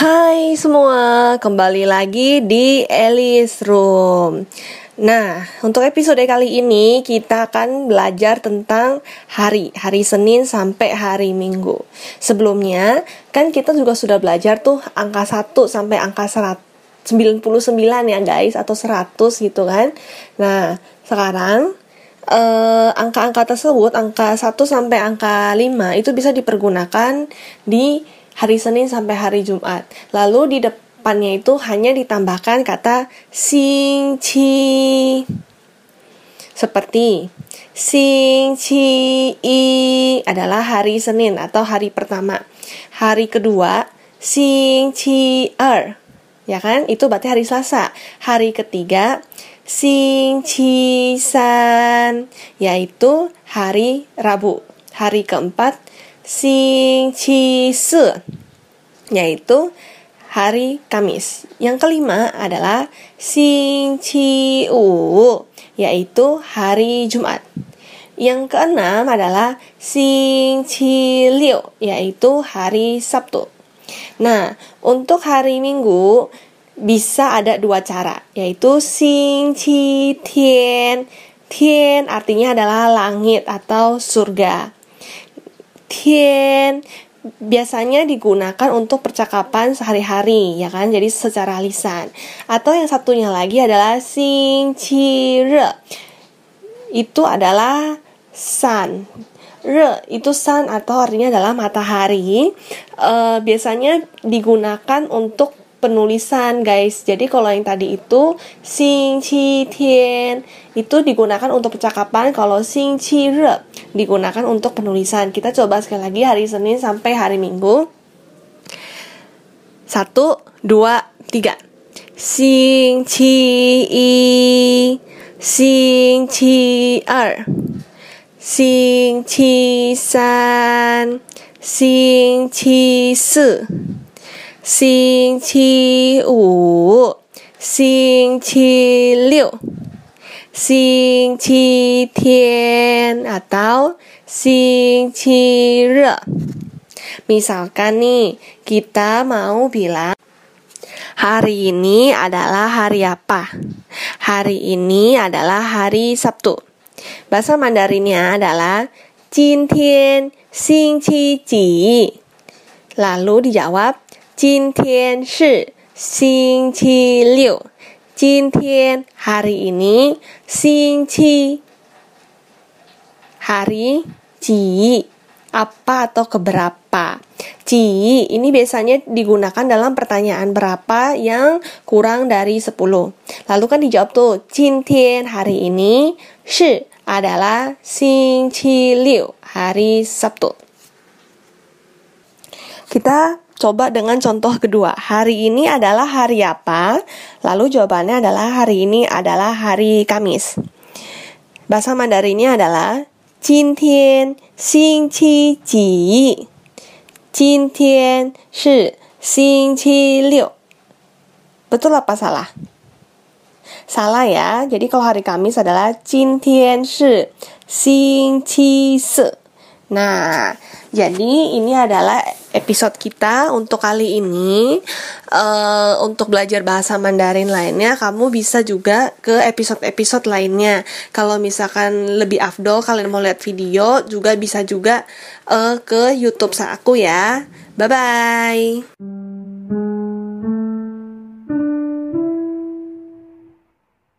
Hai semua, kembali lagi di Elis Room. Nah, untuk episode kali ini kita akan belajar tentang hari, hari Senin sampai hari Minggu. Sebelumnya, kan kita juga sudah belajar tuh angka 1 sampai angka 99 ya guys, atau 100 gitu kan. Nah, sekarang eh, angka-angka tersebut, angka 1 sampai angka 5 itu bisa dipergunakan di hari Senin sampai hari Jumat. Lalu di depannya itu hanya ditambahkan kata sing chi. Seperti sing chi i adalah hari Senin atau hari pertama. Hari kedua sing chi er. Ya kan? Itu berarti hari Selasa. Hari ketiga sing chi san yaitu hari Rabu. Hari keempat sing chi se yaitu hari Kamis. Yang kelima adalah sing chi u yaitu hari Jumat. Yang keenam adalah sing chi liu yaitu hari Sabtu. Nah, untuk hari Minggu bisa ada dua cara, yaitu sing chi tian. Tian artinya adalah langit atau surga. Biasanya digunakan untuk percakapan sehari-hari ya kan? Jadi secara lisan. Atau yang satunya lagi adalah sing chi re. Itu adalah sun re itu sun atau artinya adalah matahari. E, biasanya digunakan untuk penulisan guys jadi kalau yang tadi itu sing chi tian itu digunakan untuk percakapan kalau sing chi re digunakan untuk penulisan. Kita coba sekali lagi hari Senin sampai hari Minggu. Satu, dua, tiga. Xing qi yi, xing qi er, xing qi san, xing qi si, xing qi wu, xing qi liu. Xing tian atau Xing re. Misalkan nih, kita mau bilang hari ini adalah hari apa? Hari ini adalah hari Sabtu. Bahasa Mandarinnya adalah Jin Tian Xing Qi Ji. Lalu dijawab Jin Tian Shi Xing Qi Liu. 今天 hari ini 星期 hari ji apa atau keberapa ji ini biasanya digunakan dalam pertanyaan berapa yang kurang dari 10 lalu kan dijawab tuh 今天 hari ini shi adalah 星期六 hari Sabtu kita Coba dengan contoh kedua. Hari ini adalah hari apa? Lalu jawabannya adalah hari ini adalah hari Kamis. Bahasa Mandarinnya adalah 今天星期几？今天是星期六。Betul apa salah? Salah ya. Jadi kalau hari Kamis adalah 今天是星期四。 Nah, jadi ini adalah episode kita untuk kali ini. Uh, untuk belajar bahasa Mandarin lainnya, kamu bisa juga ke episode-episode lainnya. Kalau misalkan lebih afdol, kalian mau lihat video, juga bisa juga uh, ke YouTube aku ya. Bye bye.